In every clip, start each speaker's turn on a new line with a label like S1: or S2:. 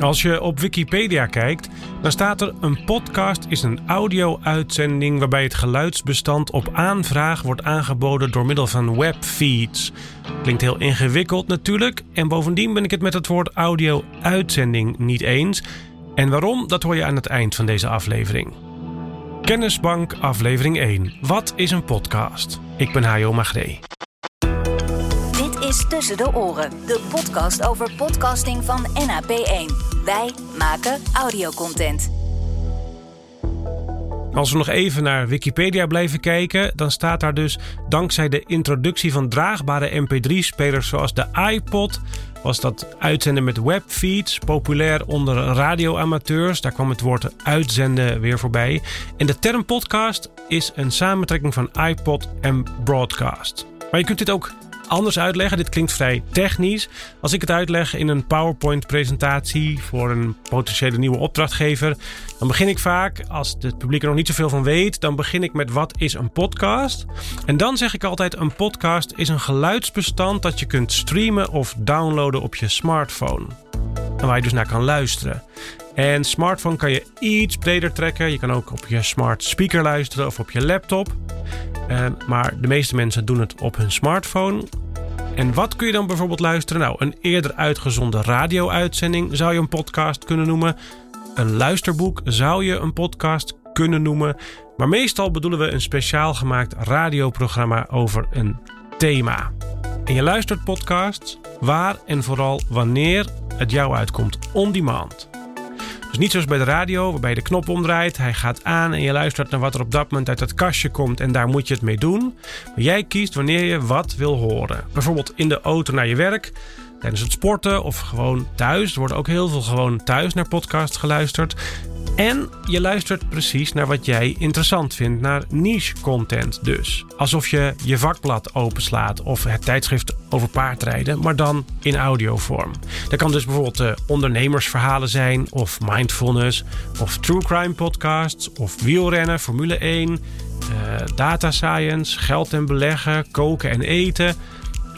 S1: Als je op Wikipedia kijkt, dan staat er: een podcast is een audio-uitzending waarbij het geluidsbestand op aanvraag wordt aangeboden door middel van webfeeds. Klinkt heel ingewikkeld natuurlijk, en bovendien ben ik het met het woord audio-uitzending niet eens. En waarom, dat hoor je aan het eind van deze aflevering. Kennisbank, aflevering 1. Wat is een podcast? Ik ben Hajo Magree.
S2: Is Tussen de Oren, de podcast over podcasting van NAP1. Wij maken audiocontent.
S1: Als we nog even naar Wikipedia blijven kijken, dan staat daar dus dankzij de introductie van draagbare MP3-spelers zoals de iPod was dat uitzenden met webfeeds populair onder radioamateurs. Daar kwam het woord uitzenden weer voorbij. En de term podcast is een samentrekking van iPod en broadcast. Maar je kunt dit ook anders uitleggen. Dit klinkt vrij technisch. Als ik het uitleg in een PowerPoint-presentatie voor een potentiële nieuwe opdrachtgever, dan begin ik vaak, als het publiek er nog niet zoveel van weet, dan begin ik met wat is een podcast? En dan zeg ik altijd: een podcast is een geluidsbestand dat je kunt streamen of downloaden op je smartphone. En waar je dus naar kan luisteren. En smartphone kan je iets breder trekken. Je kan ook op je smart speaker luisteren of op je laptop. Uh, maar de meeste mensen doen het op hun smartphone. En wat kun je dan bijvoorbeeld luisteren? Nou, een eerder uitgezonden radio-uitzending zou je een podcast kunnen noemen. Een luisterboek zou je een podcast kunnen noemen. Maar meestal bedoelen we een speciaal gemaakt radioprogramma over een thema. En je luistert podcasts waar en vooral wanneer het jou uitkomt, on demand. Dus niet zoals bij de radio, waarbij je de knop omdraait, hij gaat aan en je luistert naar wat er op dat moment uit het kastje komt en daar moet je het mee doen. Maar jij kiest wanneer je wat wil horen. Bijvoorbeeld in de auto naar je werk, tijdens het sporten of gewoon thuis. Er wordt ook heel veel gewoon thuis naar podcasts geluisterd. En je luistert precies naar wat jij interessant vindt, naar niche content dus. Alsof je je vakblad openslaat of het tijdschrift over paardrijden, maar dan in audiovorm. Dat kan dus bijvoorbeeld uh, ondernemersverhalen zijn, of mindfulness, of true crime podcasts, of wielrennen, Formule 1, uh, eh, data science, geld en beleggen, koken en eten.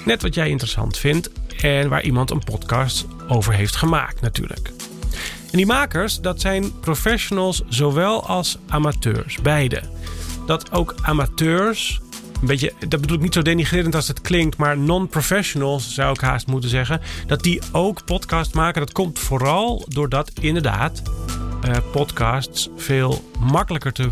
S1: Net wat jij interessant vindt en waar iemand een podcast over heeft gemaakt natuurlijk. En die makers, dat zijn professionals zowel als amateurs, beide. Dat ook amateurs, een beetje, dat bedoel ik niet zo denigrerend als het klinkt, maar non-professionals zou ik haast moeten zeggen, dat die ook podcast maken. Dat komt vooral doordat inderdaad uh, podcasts veel makkelijker te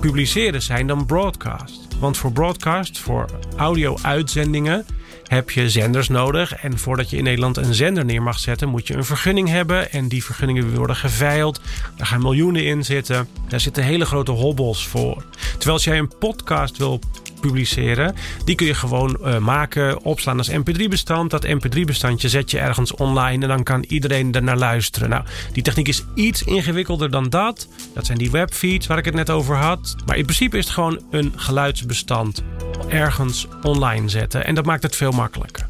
S1: publiceren zijn dan broadcast. Want voor broadcast, voor audio-uitzendingen, heb je zenders nodig. En voordat je in Nederland een zender neer mag zetten, moet je een vergunning hebben. En die vergunningen worden geveild. Daar gaan miljoenen in zitten. Daar zitten hele grote hobbels voor. Terwijl als jij een podcast wil publiceren. Die kun je gewoon uh, maken, opslaan als mp3-bestand. Dat mp3-bestandje zet je ergens online en dan kan iedereen er naar luisteren. Nou, die techniek is iets ingewikkelder dan dat. Dat zijn die webfeeds waar ik het net over had. Maar in principe is het gewoon een geluidsbestand ergens online zetten. En dat maakt het veel makkelijker.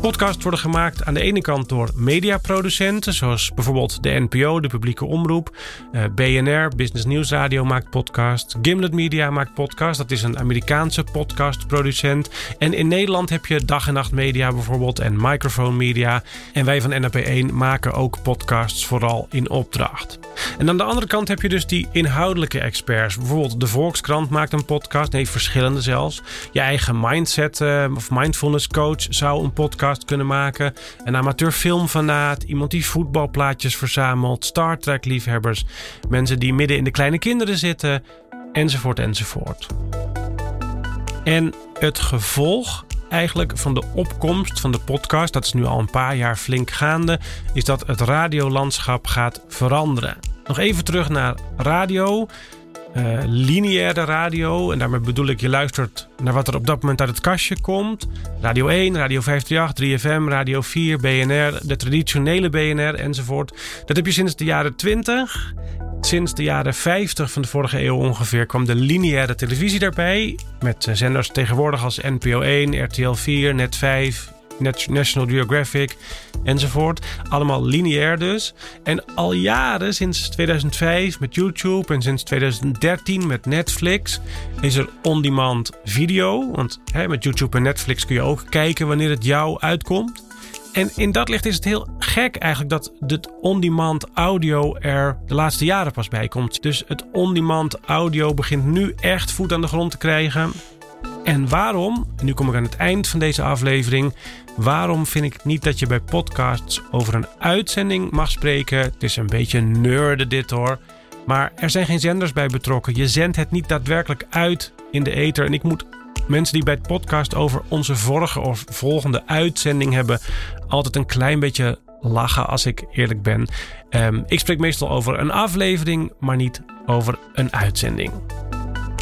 S1: Podcasts worden gemaakt aan de ene kant door mediaproducenten, zoals bijvoorbeeld de NPO, de publieke omroep. Eh, BNR, Business News Radio, maakt podcasts. Gimlet Media maakt podcasts. Dat is een Amerikaanse podcastproducent. En in Nederland heb je Dag en Nacht Media bijvoorbeeld en Microphone Media. En wij van NAP1 maken ook podcasts vooral in opdracht. En aan de andere kant heb je dus die inhoudelijke experts. Bijvoorbeeld de Volkskrant maakt een podcast. Nee, verschillende zelfs. Je eigen mindset uh, of mindfulness coach zou een podcast kunnen maken. Een amateur filmfanaat, iemand die voetbalplaatjes verzamelt, Star Trek liefhebbers, mensen die midden in de kleine kinderen zitten, enzovoort enzovoort. En het gevolg eigenlijk van de opkomst van de podcast, dat is nu al een paar jaar flink gaande, is dat het radiolandschap gaat veranderen. Nog even terug naar radio uh, lineaire radio. En daarmee bedoel ik, je luistert naar wat er op dat moment uit het kastje komt. Radio 1, Radio 538, 3FM, Radio 4, BNR, de traditionele BNR enzovoort. Dat heb je sinds de jaren 20. Sinds de jaren 50 van de vorige eeuw ongeveer kwam de lineaire televisie daarbij. Met zenders tegenwoordig als NPO 1, RTL 4, Net 5, National Geographic enzovoort. Allemaal lineair dus. En al jaren, sinds 2005 met YouTube en sinds 2013 met Netflix, is er on-demand video. Want hè, met YouTube en Netflix kun je ook kijken wanneer het jou uitkomt. En in dat licht is het heel gek eigenlijk dat het on-demand audio er de laatste jaren pas bij komt. Dus het on-demand audio begint nu echt voet aan de grond te krijgen. En waarom, nu kom ik aan het eind van deze aflevering, waarom vind ik niet dat je bij podcasts over een uitzending mag spreken? Het is een beetje nerden dit hoor. Maar er zijn geen zenders bij betrokken. Je zendt het niet daadwerkelijk uit in de ether. En ik moet mensen die bij het podcast over onze vorige of volgende uitzending hebben, altijd een klein beetje lachen als ik eerlijk ben. Um, ik spreek meestal over een aflevering, maar niet over een uitzending.